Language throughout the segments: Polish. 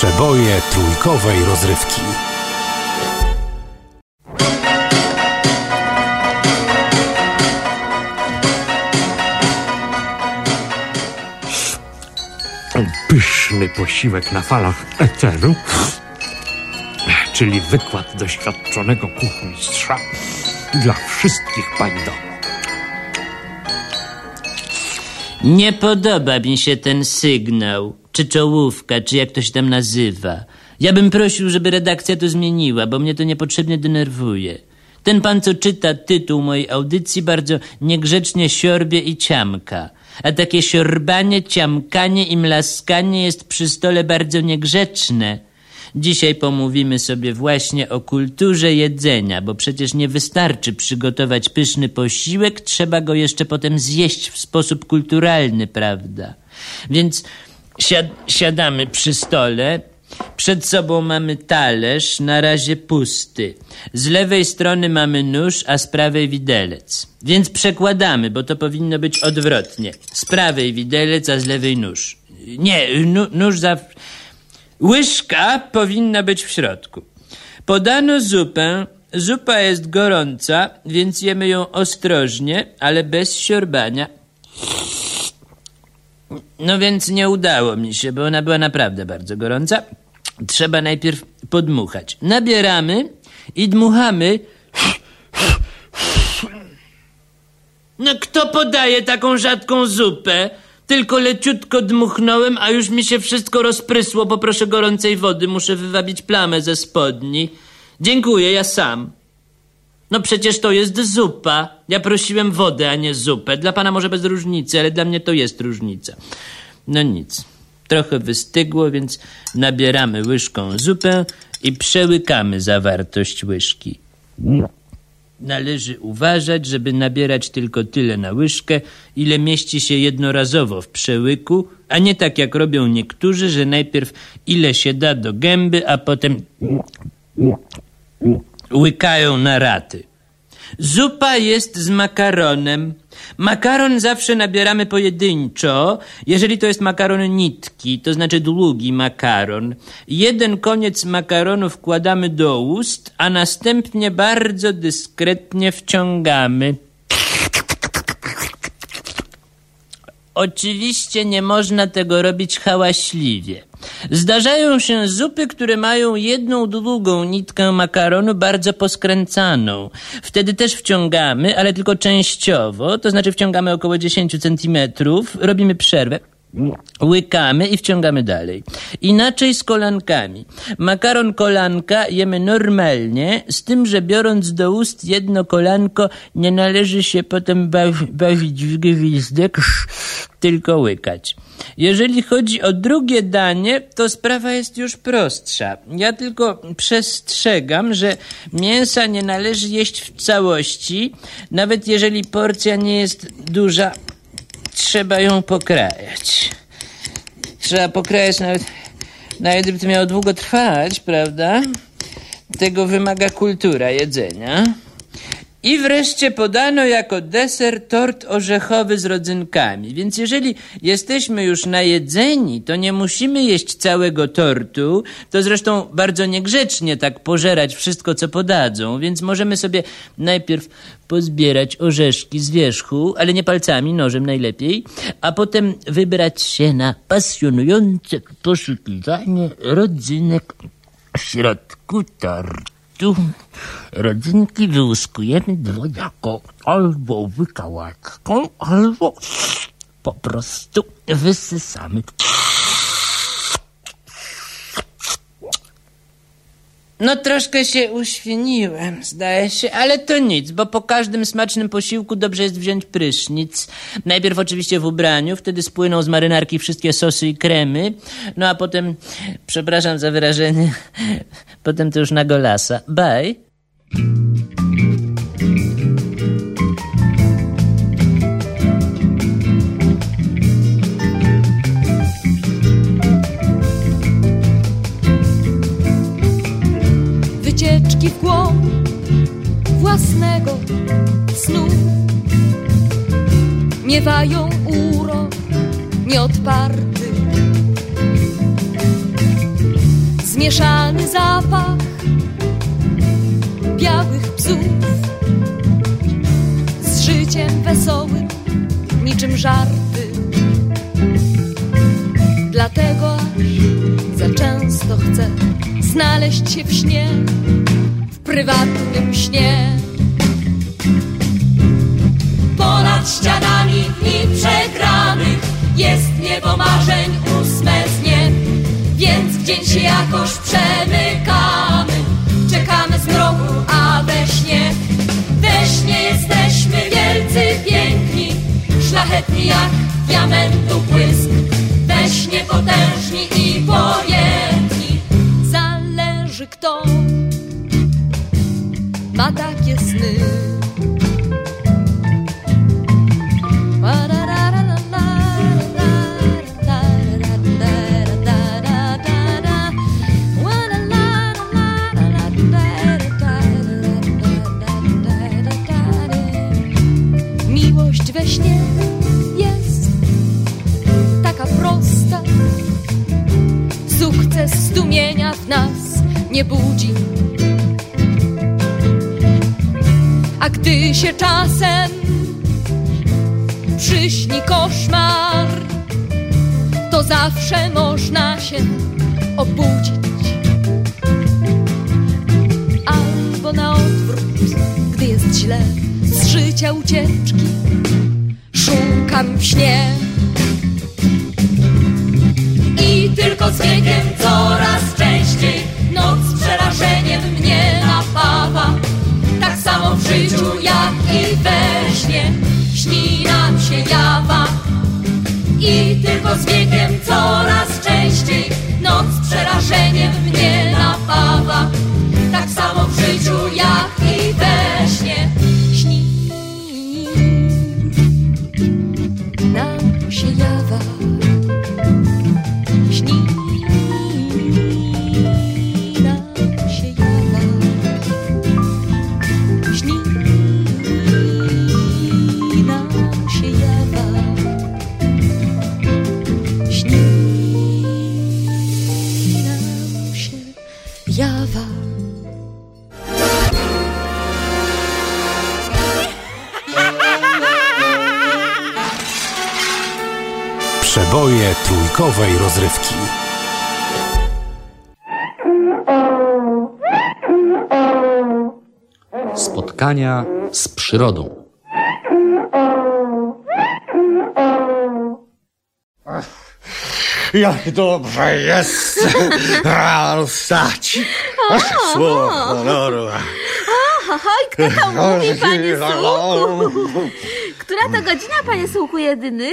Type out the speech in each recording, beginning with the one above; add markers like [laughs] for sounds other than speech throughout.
Przeboje trójkowej rozrywki. Pyszny posiłek na falach eteru, czyli wykład doświadczonego kuchmistrza dla wszystkich pań. Nie podoba mi się ten sygnał, czy czołówka, czy jak to się tam nazywa. Ja bym prosił, żeby redakcja to zmieniła, bo mnie to niepotrzebnie denerwuje. Ten pan, co czyta tytuł mojej audycji, bardzo niegrzecznie siorbie i ciamka. A takie siorbanie, ciamkanie i mlaskanie jest przy stole bardzo niegrzeczne. Dzisiaj pomówimy sobie właśnie o kulturze jedzenia, bo przecież nie wystarczy przygotować pyszny posiłek, trzeba go jeszcze potem zjeść w sposób kulturalny, prawda? Więc siad siadamy przy stole. Przed sobą mamy talerz, na razie pusty. Z lewej strony mamy nóż, a z prawej widelec. Więc przekładamy, bo to powinno być odwrotnie. Z prawej widelec, a z lewej nóż. Nie, nóż za... Łyżka powinna być w środku. Podano zupę. Zupa jest gorąca, więc jemy ją ostrożnie, ale bez siorbania. No więc nie udało mi się, bo ona była naprawdę bardzo gorąca. Trzeba najpierw podmuchać. Nabieramy i dmuchamy. No kto podaje taką rzadką zupę? Tylko leciutko dmuchnąłem, a już mi się wszystko rozprysło. Poproszę gorącej wody, muszę wywabić plamę ze spodni. Dziękuję, ja sam. No przecież to jest zupa. Ja prosiłem wodę, a nie zupę. Dla pana może bez różnicy, ale dla mnie to jest różnica. No nic. Trochę wystygło, więc nabieramy łyżką zupę i przełykamy zawartość łyżki. Należy uważać, żeby nabierać tylko tyle na łyżkę, ile mieści się jednorazowo w przełyku, a nie tak jak robią niektórzy, że najpierw ile się da do gęby, a potem łykają na raty. Zupa jest z makaronem. Makaron zawsze nabieramy pojedynczo, jeżeli to jest makaron nitki, to znaczy długi makaron. Jeden koniec makaronu wkładamy do ust, a następnie bardzo dyskretnie wciągamy. Oczywiście nie można tego robić hałaśliwie. Zdarzają się zupy, które mają jedną długą nitkę makaronu bardzo poskręcaną. Wtedy też wciągamy, ale tylko częściowo, to znaczy wciągamy około 10 centymetrów, robimy przerwę. Łykamy i wciągamy dalej. Inaczej z kolankami. Makaron kolanka jemy normalnie, z tym, że biorąc do ust jedno kolanko, nie należy się potem bawi, bawić w gwizdek, tylko łykać. Jeżeli chodzi o drugie danie, to sprawa jest już prostsza. Ja tylko przestrzegam, że mięsa nie należy jeść w całości, nawet jeżeli porcja nie jest duża, trzeba ją pokrajać. Trzeba pokrajać nawet, nawet gdyby to miało długo trwać, prawda? Tego wymaga kultura jedzenia. I wreszcie podano jako deser tort orzechowy z rodzynkami. Więc jeżeli jesteśmy już najedzeni, to nie musimy jeść całego tortu. To zresztą bardzo niegrzecznie tak pożerać wszystko, co podadzą. Więc możemy sobie najpierw pozbierać orzeszki z wierzchu, ale nie palcami, nożem najlepiej, a potem wybrać się na pasjonujące poszukiwanie rodzynek w środku tortu tu rodzynki wyłuskujemy dwojako, albo wykałacką, albo po prostu wysysamy. No troszkę się uświeniłem, zdaje się, ale to nic, bo po każdym smacznym posiłku dobrze jest wziąć prysznic. Najpierw oczywiście w ubraniu, wtedy spłyną z marynarki wszystkie sosy i kremy, no a potem, przepraszam za wyrażenie, [laughs] potem to już na golasa. Bye. Wycieczki w głąb własnego snu miewają urok nieodparty. Zmieszany zapach białych psów z życiem wesołym, niczym żarty. Dlatego aż za często chcę znaleźć się w śnie, w prywatnym śnie. Ponad ścianami dni przegranych jest niebo marzeń ósme z nie, więc w dzień się jakoś przemykamy. Czekamy z mroku, a we śnie, we śnie jesteśmy wielcy piękni, szlachetni jak diamentu błysk, we śnie potężni i ma takie sny. Miłość we śnie jest taka prosta. Sukces zdumienia w nas nie budzi. A gdy się czasem przyśni koszmar, to zawsze można się obudzić. Albo na odwrót, gdy jest źle, z życia ucieczki szukam w śnie. W życiu jak i we śnie śni nam się jawa. I tylko z wiekiem coraz częściej noc przerażeniem mnie napawa. Trójkowej rozrywki. Spotkania z przyrodą. Jak dobrze jest rano wstać. Słowo honoru. Oj, kto to mówi, panie Sułku? Która to godzina, panie Sułku, jedyny?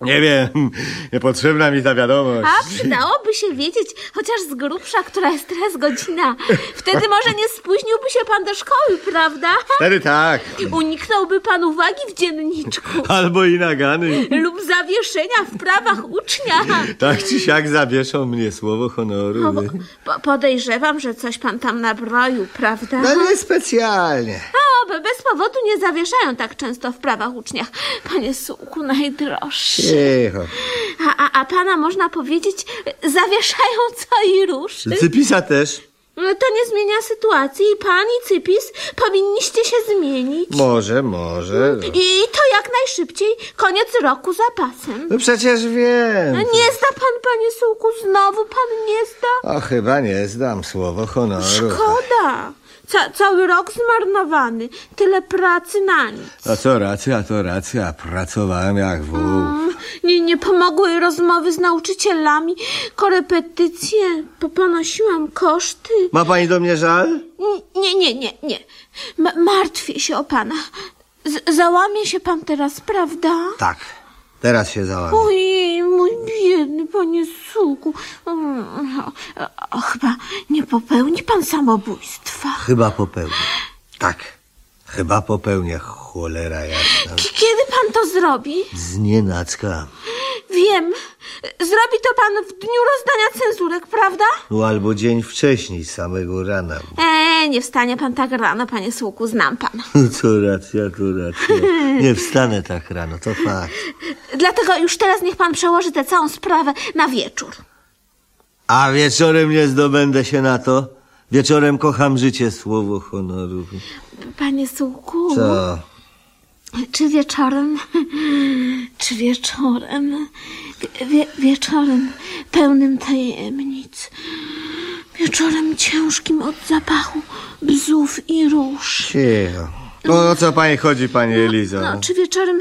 Nie wiem, niepotrzebna mi ta wiadomość. A przydałoby się wiedzieć, chociaż z grubsza, która jest teraz godzina. Wtedy może nie spóźniłby się pan do szkoły, prawda? Wtedy tak. Uniknąłby pan uwagi w dzienniczku Albo i nagany. lub zawieszenia w prawach ucznia. Tak czy siak zawieszą mnie słowo honoru. No, po, podejrzewam, że coś pan tam nabroił, prawda? No nie specjalnie. O, be- bez powodu nie zawieszają tak często w prawach uczniach. Panie Sułku, najdroższy. Cicho. A, a, a pana można powiedzieć, zawieszają co i rusz. Cypisa też. No To nie zmienia sytuacji i pan i Cypis powinniście się zmienić. Może, może. no. I to jak najszybciej, koniec roku za pasem. No przecież wiem. No Nie zda pan, panie Sułku, znowu pan nie zda? O, chyba nie zdam słowo honoru. Szkoda. Ca cały rok zmarnowany. Tyle pracy na nic. A co racja, to racja. Pracowałem jak wół. Nie, nie pomogły rozmowy z nauczycielami, korepetycje, po- ponosiłam koszty. Ma pani do mnie żal? Nie, nie, nie, nie. M martwię się o pana. Z załamie się pan teraz, prawda? Tak. Teraz się załamie. Ojej, mój biedny panie Suku. Chyba nie popełni pan samobójstwa. Chyba popełnię. Tak. Chyba popełnię. Cholera jasna. Kiedy pan to zrobi? Znienacka. Wiem. Zrobi to pan w dniu rozdania cenzurek, prawda? No albo dzień wcześniej, samego rana. Eee, nie wstanie pan tak rano, panie Słuku, znam pana. [laughs] Co racja, to racja. Nie wstanę tak rano, to fakt. Dlatego już teraz niech pan przełoży tę całą sprawę na wieczór. A wieczorem nie zdobędę się na to. Wieczorem kocham życie, słowo honoru. Panie Słuku, Co? czy wieczorem, czy wieczorem, wie, wie, wieczorem pełnym tajemnic, wieczorem ciężkim od zapachu bzów i róż. Cicho. No o co pani chodzi, pani Elizo? No, czy wieczorem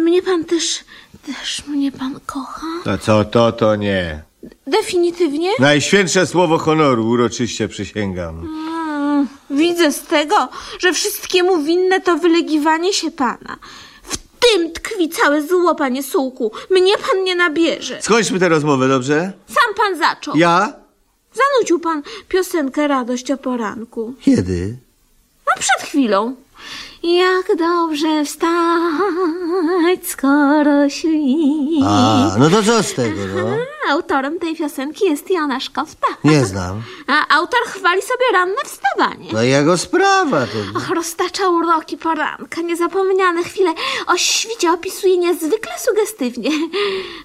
mnie pan też, też mnie pan kocha? No co to, to nie. Definitywnie? Najświętsze słowo honoru, uroczyście przysięgam. Mm, widzę z tego, że wszystkiemu winne to wylegiwanie się pana. W tym tkwi całe zło, panie Sułku. Mnie pan nie nabierze. Skończmy tę rozmowę, dobrze? Sam pan zaczął. Ja? Zanucił pan piosenkę Radość o poranku. Kiedy? No przed chwilą. Jak dobrze wstać, skoro świt. A, no to co z tego, no? Autorem tej piosenki jest Jonasz Kofta. Nie znam. A autor chwali sobie ranne wstawanie. No jego sprawa to. Och, roztacza uroki poranka, niezapomniane chwile o świcie opisuje niezwykle sugestywnie.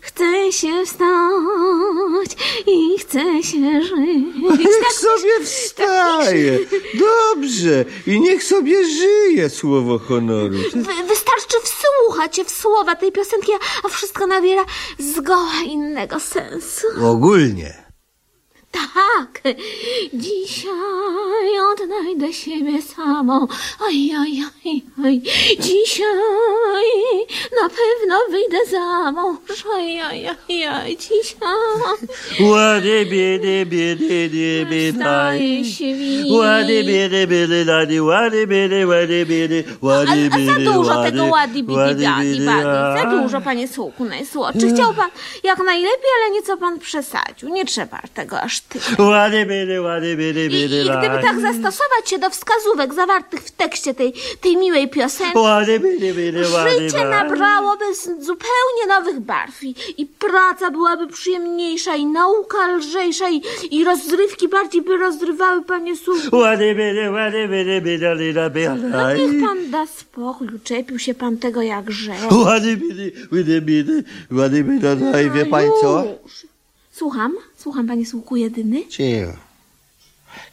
Chce się wstać i chce się żyć. Niech Tak sobie wstaje. Dobrze. I niech sobie żyje, słowo honoru. Wy, wystarczy wsłuchać się w słowa tej piosenki, a wszystko nabiera zgoła innego sensu. Ogólnie. Tak, dzisiaj odnajdę siebie samą. Oj, oj, oj, oj. Dzisiaj na pewno wyjdę za mąż. Oj, oj, oj, oj. Dzisiaj Łady, biedy, biedy, biedy, staje świt. Łady, biedy, biedy, lady, łady, biedy, łady, biedy, A, łady, a za biedy, dużo tego łady, biedy, badi. a. Za dużo, panie Sułku, najsłodszy. Chciał pan jak najlepiej, ale nieco pan przesadził. Nie trzeba tego aż Łady, łady, biedy, I, I gdyby tak zastosować się do wskazówek zawartych w tekście tej, tej miłej piosenki, Łady, życie nabrałoby z- zupełnie nowych barw i, i praca byłaby przyjemniejsza i nauka lżejsza i, i rozrywki bardziej by rozrywały panie. Łady, łady, biedy, No niech pan da spokój, czepił się pan tego jak rzeł. Łady, no wie pani co? Już. Słucham, słucham panie Sułku jedyny. Cicho.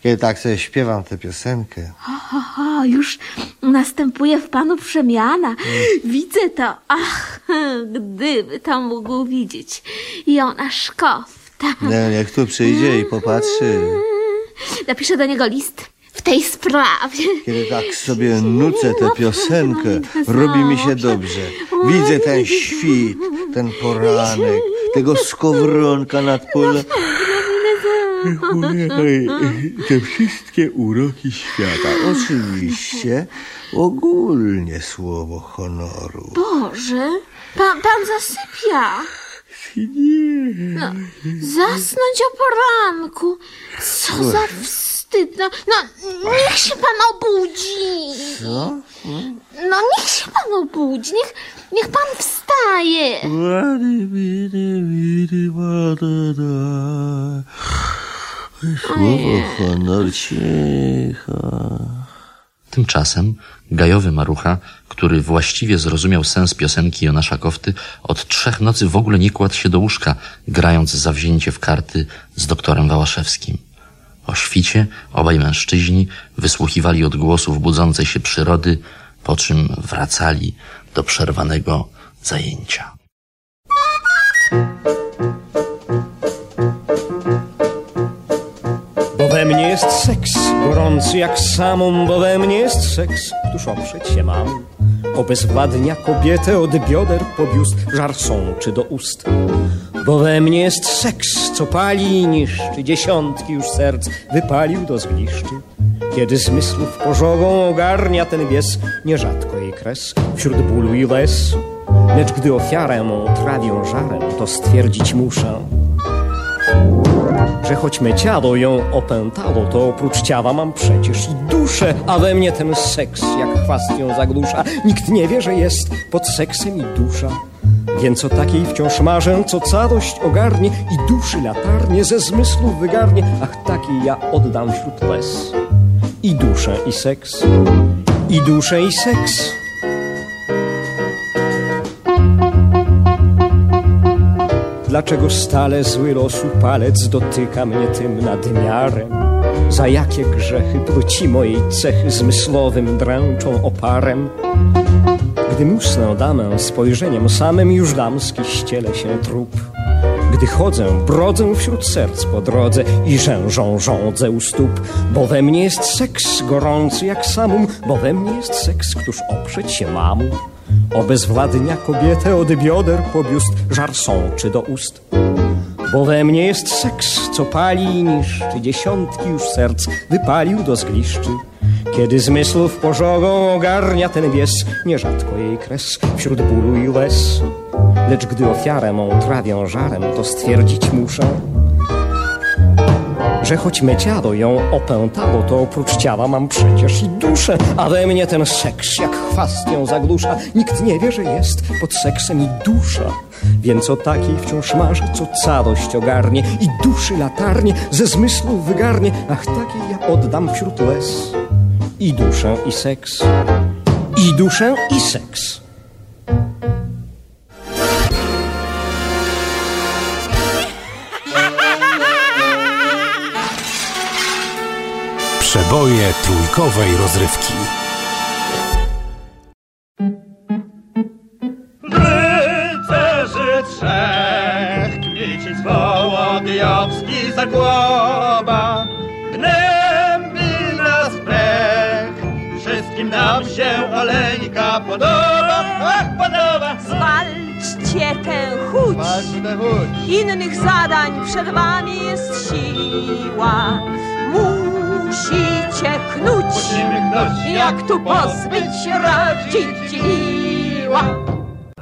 Kiedy tak sobie śpiewam tę piosenkę, Ach, o, już następuje w panu przemiana. Widzę to. Ach, gdyby to mógł widzieć. I ona szkofta. Nie, niech tu przyjdzie i popatrzy. Napiszę do niego list w tej sprawie. Kiedy tak sobie nucę tę piosenkę, robi mi się dobrze. Widzę ten świt, ten poranek, tego skowronka nad polem. Te wszystkie uroki świata. Oczywiście, ogólnie słowo honoru. Boże, pan, pan zasypia. No, zasnąć o poranku. Co za wstyd. No, no niech się pan obudzi. Co? No niech się pan obudzi. Niech, niech pan wstaje. Słowo honor cicha. Tymczasem gajowy marucha, który właściwie zrozumiał sens piosenki Jonasza Kofty, od trzech nocy w ogóle nie kładł się do łóżka, grając zawzięcie w karty z doktorem Wałaszewskim. O świcie obaj mężczyźni wysłuchiwali odgłosów budzącej się przyrody, po czym wracali do przerwanego zajęcia. Bo we mnie jest seks, gorący jak samą, bo we mnie jest seks, któż oprzeć się mam. Obezwładnia kobietę od bioder po biust, żar sączy do ust. Bo we mnie jest seks, co pali i niszczy, dziesiątki już serc wypalił do zgliszczy. Kiedy zmysłów pożogą ogarnia ten bies, nierzadko jej kres wśród bólu i łez. Lecz gdy ofiarę mą trawią żarem, to stwierdzić muszę, że choć me ciało ją opętało, to oprócz ciała mam przecież i duszę, a we mnie ten seks jak chwast ją zagłusza. Nikt nie wie, że jest pod seksem i dusza. Więc o takiej wciąż marzę, co całość ogarnie i duszy latarnie ze zmysłów wygarnie. Ach, takiej ja oddam wśród łez. I duszę, i seks. I duszę, i seks. Dlaczego stale zły losu palec dotyka mnie tym nadmiarem? Za jakie grzechy płci mojej cechy zmysłowym dręczą oparem? Gdy musnę damę spojrzeniem samym już damski ściele się trup. Gdy chodzę, brodzę wśród serc po drodze i rzężą żądzę u stóp. Bo we mnie jest seks gorący jak samum, bo we mnie jest seks, któż oprzeć się mamu. Obezwładnia kobietę od bioder po biust, żar sączy do ust. Bo we mnie jest seks, co pali i niszczy, dziesiątki już serc wypalił do zgliszczy. Kiedy zmysłów pożogą ogarnia ten bies, nierzadko jej kres wśród bólu i łez. Lecz gdy ofiarę mą trawią żarem, to stwierdzić muszę, że choć me ciało ją opętało, to oprócz ciała mam przecież i duszę, a we mnie ten seks jak chwast ją zaglusza. Nikt nie wie, że jest pod seksem i dusza. Więc o takiej wciąż marzę, co całość ogarnie i duszy latarnie ze zmysłów wygarnie. Ach, takiej ja oddam wśród łez i duszę, i seks. I duszę, i seks. Przeboje trójkowej rozrywki. Rycerzy trzech, Kmicic, Wołodyjowski, Zagłoba, się Oleńka podoba, ach, podoba. Zwalczcie tę chuć. Innych zadań przed wami jest siła. Musicie knuć. Knuć. Jak tu pozbyć się radziła?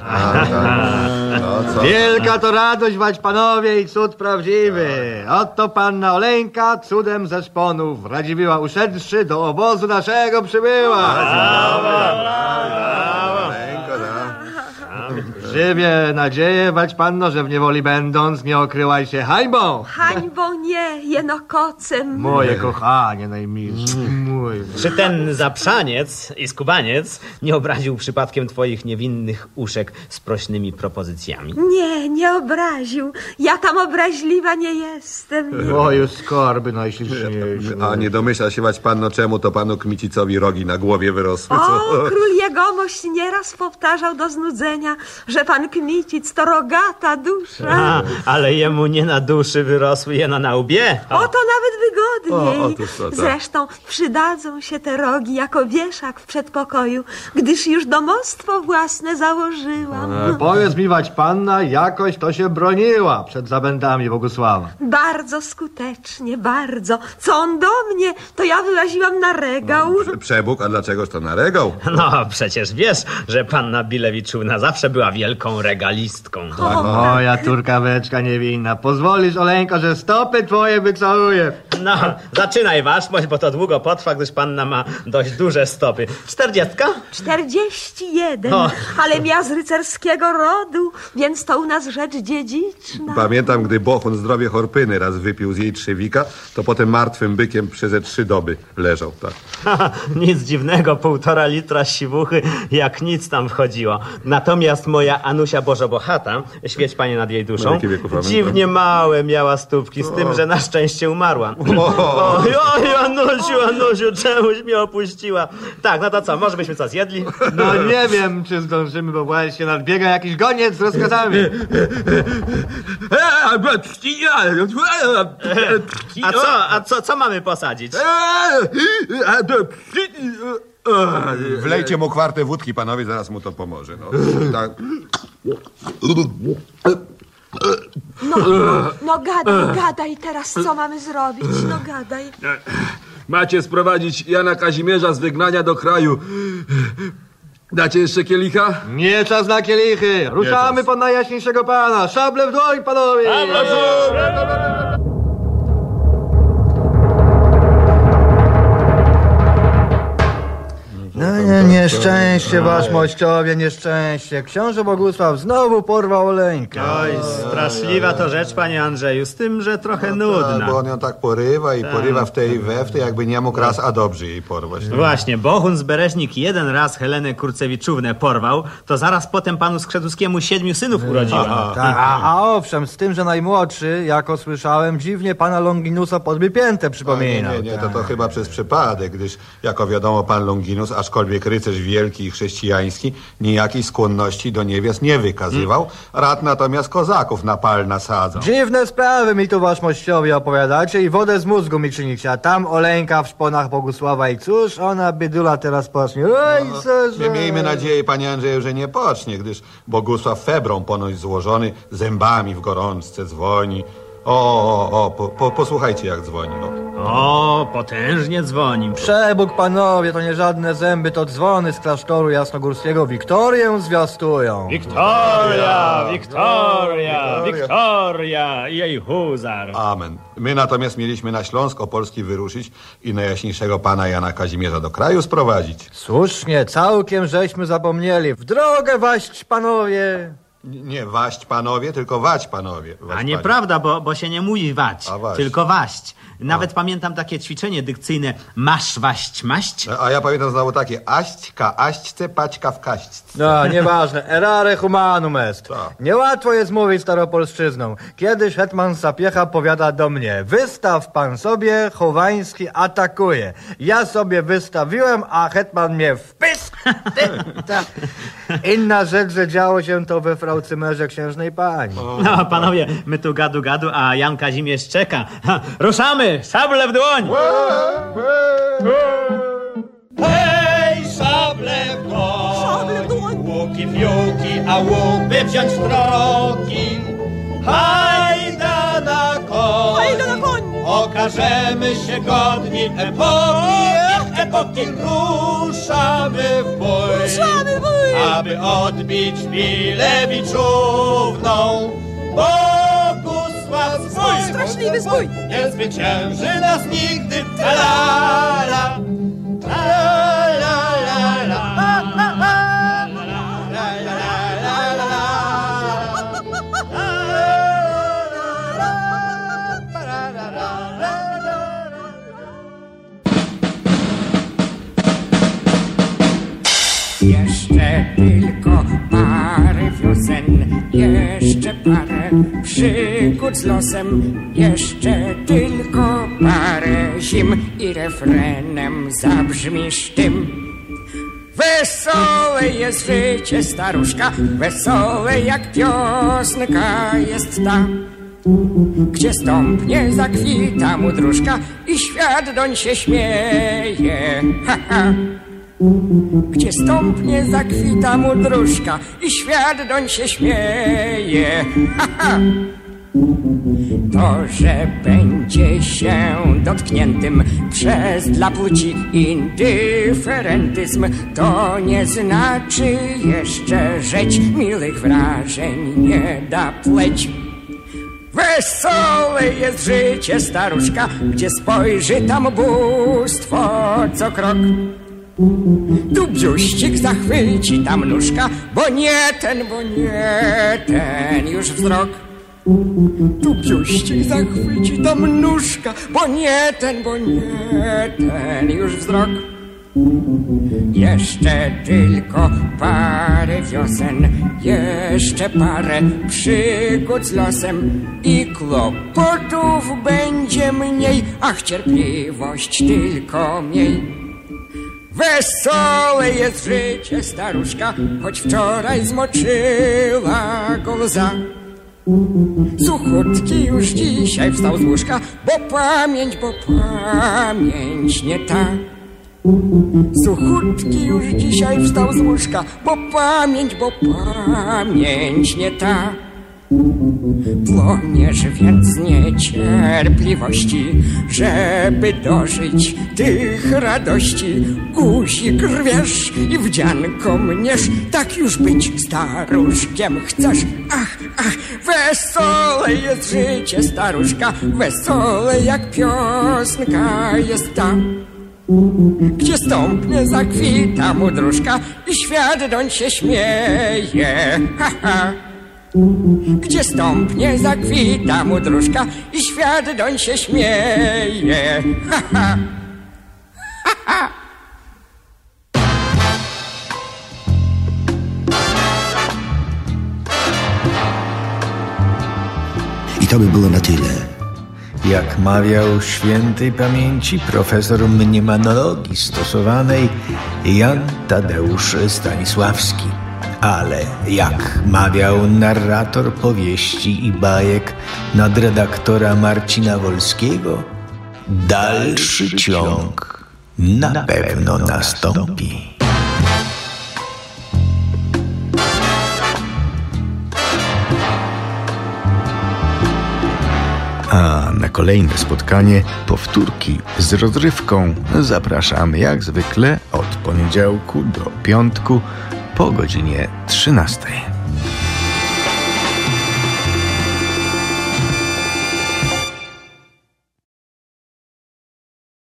[laughs] Wielka to radość, wać panowie, i cud prawdziwy. Oto panna Oleńka cudem ze szponów Radziwiła uszedłszy do obozu naszego przybyła. Żywię nadzieję, wać panno, że w niewoli będąc nie okryłaś się hańbą. Hańbą nie, jenokocem. Moje kochanie najmilsze, mój. Czy ten zaprzaniec i skubaniec nie obraził przypadkiem twoich niewinnych uszek z prośnymi propozycjami? Nie, nie obraził. Ja tam obraźliwa nie jestem. O, już skorby najśliczniejsze. A nie domyśla się wać panno, czemu to panu Kmicicowi rogi na głowie wyrosły, O, król jegomość nieraz powtarzał do znudzenia, że pan Kmicic to rogata dusza. A, ale jemu nie na duszy wyrosły, jeno na łbie. O, to nawet wygodniej. O, otóż to tak. Zresztą przydadzą się te rogi jako wieszak w przedpokoju, gdyż już domostwo własne założyłam. E, Powiedz mi, wać panna, jakoś to się broniła przed zabędami Bogusława. Bardzo skutecznie, bardzo. Co on do mnie, to ja wyłaziłam na regał. Prze- Przebóg, a dlaczegoż to naregał? No, przecież wiesz, że panna Bilewiczówna zawsze była wielką regalistką. Moja turkaweczka niewinna. Pozwolisz, Oleńko, że stopy twoje wycałuję. No, zaczynaj waszmość, bo to długo potrwa, gdyż panna ma dość duże stopy. Czterdziestka? Czterdzieści jeden, O. ale ja z rycerskiego rodu, więc to u nas rzecz dziedziczna. Pamiętam, gdy Bohun zdrowie Horpyny raz wypił z jej trzewika, to potem martwym bykiem przez ze trzy doby leżał, tak. Nic dziwnego, półtora litra siwuchy, jak nic tam wchodziło. Natomiast moja Anusia Bożobochata, świeć panie nad jej duszą, dziwnie małe miała stópki, z tym, że na szczęście umarła. Oj, oj, Anusiu, Anusiu, czemuś mnie opuściła. Tak, no to co, może byśmy co, zjedli? No nie wiem, czy zdążymy, bo właśnie nadbiega jakiś goniec z rozkazami. A co, a co, co mamy posadzić? Wlejcie mu kwartę wódki, panowie, zaraz mu to pomoże. No. Tak. No gadaj, gadaj teraz, co mamy zrobić, no gadaj. Macie sprowadzić Jana Kazimierza z wygnania do kraju. Dacie jeszcze kielicha? Nie czas na kielichy. Ruszamy po najjaśniejszego pana. Szable w dłoń, panowie. No nie, nieszczęście, wasz mościowie, nieszczęście. Książę Bogusław znowu porwał Oleńkę. Oj, straszliwa to rzecz, panie Andrzeju, z tym, że trochę Tak, nudna. bo on ją tak porywa i Tak. porywa w tej i we w tej, jakby nie mógł raz, a dobrze jej porwać. Właśnie, Bohun z Bereźnik jeden raz Helenę Kurcewiczównę porwał, to zaraz potem panu Skrzetuskiemu siedmiu synów urodziła. Tak, a, a owszem, z tym, że najmłodszy, jako słyszałem, dziwnie pana Longinusa podby piętę A nie, przypominał. nie, nie, to, to chyba przez przypadek, gdyż, jako wiadomo, pan Longinus, aczkolwiek rycerz wielki i chrześcijański, nijakiej skłonności do niewiast nie wykazywał, rad natomiast kozaków na pal nasadzał. Dziwne sprawy mi tu wasz mościowie opowiadacie i wodę z mózgu mi czynicie, a tam Oleńka w szponach Bogusława i cóż ona bydula teraz pocznie. Oj, co, Nie miejmy nadziei, panie Andrzeju, że nie pocznie, gdyż Bogusław febrą ponoć złożony, zębami w gorączce dzwoni. O, o, o, po, po, posłuchajcie jak dzwoni. No. O, potężnie dzwoni. Przebóg panowie, to nie żadne zęby, to dzwony z klasztoru jasnogórskiego Wiktorię zwiastują. Wiktoria, Wiktoria, Wiktoria, jej huzar. Amen. My natomiast mieliśmy na Śląsk Opolski wyruszyć i najjaśniejszego pana Jana Kazimierza do kraju sprowadzić. Słusznie, całkiem żeśmy zapomnieli. W drogę waść panowie. Nie waść panowie, tylko wać panowie. Wać A panie. nieprawda, bo, bo się nie mówi wać, A waść. tylko waść. Nawet pamiętam takie ćwiczenie dykcyjne masz waść maść. A ja pamiętam znowu takie aśćka, aśćce, paćka w kaśćce. No, nieważne. Erare humanum est. Tak. Niełatwo jest mówić staropolszczyzną. Kiedyś hetman Sapiecha powiada do mnie, wystaw pan sobie, Chowański atakuje. Ja sobie wystawiłem, a hetman mnie wpysk. [laughs] Inna rzecz, że działo się to we fraucymerze księżnej pani. No, panowie, my tu gadu gadu, a Jan Kazimierz czeka. Ha, ruszamy! Szable w dłoń! Hej, szable w dłoń, łuki fiuki, a łupy wziąć w drogi. Hajda na koń, Hajda na koń! okażemy się godni epoki, epoki. Ruszamy w bój, Ruszamy w bój! aby odbić Bilewiczówną. Bogusław swój, Straszliwy zbój! nie zwycięży nas nigdy. La. La, la, Jeszcze tylko parę wiosen, jeszcze parę przygód z losem, jeszcze tylko parę zim i refrenem zabrzmisz tym. Wesołe jest życie staruszka, wesołe jak piosenka jest ta. Gdzie stąpnie zakwita mu dróżka i świat doń się śmieje. Ha, ha. Gdzie stąpnie zakwita mu dróżka i świat doń się śmieje. Ha, ha. To, że będzie się dotkniętym przez dla płci indyferentyzm, to nie znaczy jeszcze rzeć miłych wrażeń nie da pleć. Wesołe jest życie staruszka, gdzie spojrzy tam bóstwo co krok. Tu biuścik zachwyci tam nóżka, bo nie ten, bo nie ten już wzrok. Tu biuścik zachwyci tam nóżka, bo nie ten, bo nie ten już wzrok. Jeszcze tylko parę wiosen, jeszcze parę przygód z losem i kłopotów będzie mniej, ach cierpliwość tylko miej. Wesołe jest życie staruszka, choć wczoraj zmoczyła go łza. Suchutki już dzisiaj wstał z łóżka, bo pamięć, bo pamięć nie ta. Suchutki już dzisiaj wstał z łóżka, bo pamięć, bo pamięć nie ta. Płoniesz więc niecierpliwości, żeby dożyć tych radości. Guzik rwiesz i wdzianko mniesz, tak już być staruszkiem chcesz. Ach, ach, wesołe jest życie staruszka, wesołe jak piosenka jest ta. Gdzie stąpnie zakwita mu i świat doń się śmieje. Ha, ha. Gdzie stąpnie zakwita mu dróżka i świat doń się śmieje. Ha, ha. Ha, ha. I to by było na tyle. Jak mawiał świętej pamięci profesor mniemanologii stosowanej Jan Tadeusz Stanisławski. Ale jak mawiał narrator powieści i bajek nadredaktora Marcina Wolskiego, dalszy ciąg na pewno nastąpi. A na kolejne spotkanie powtórki z rozrywką zapraszamy jak zwykle od poniedziałku do piątku po godzinie 13.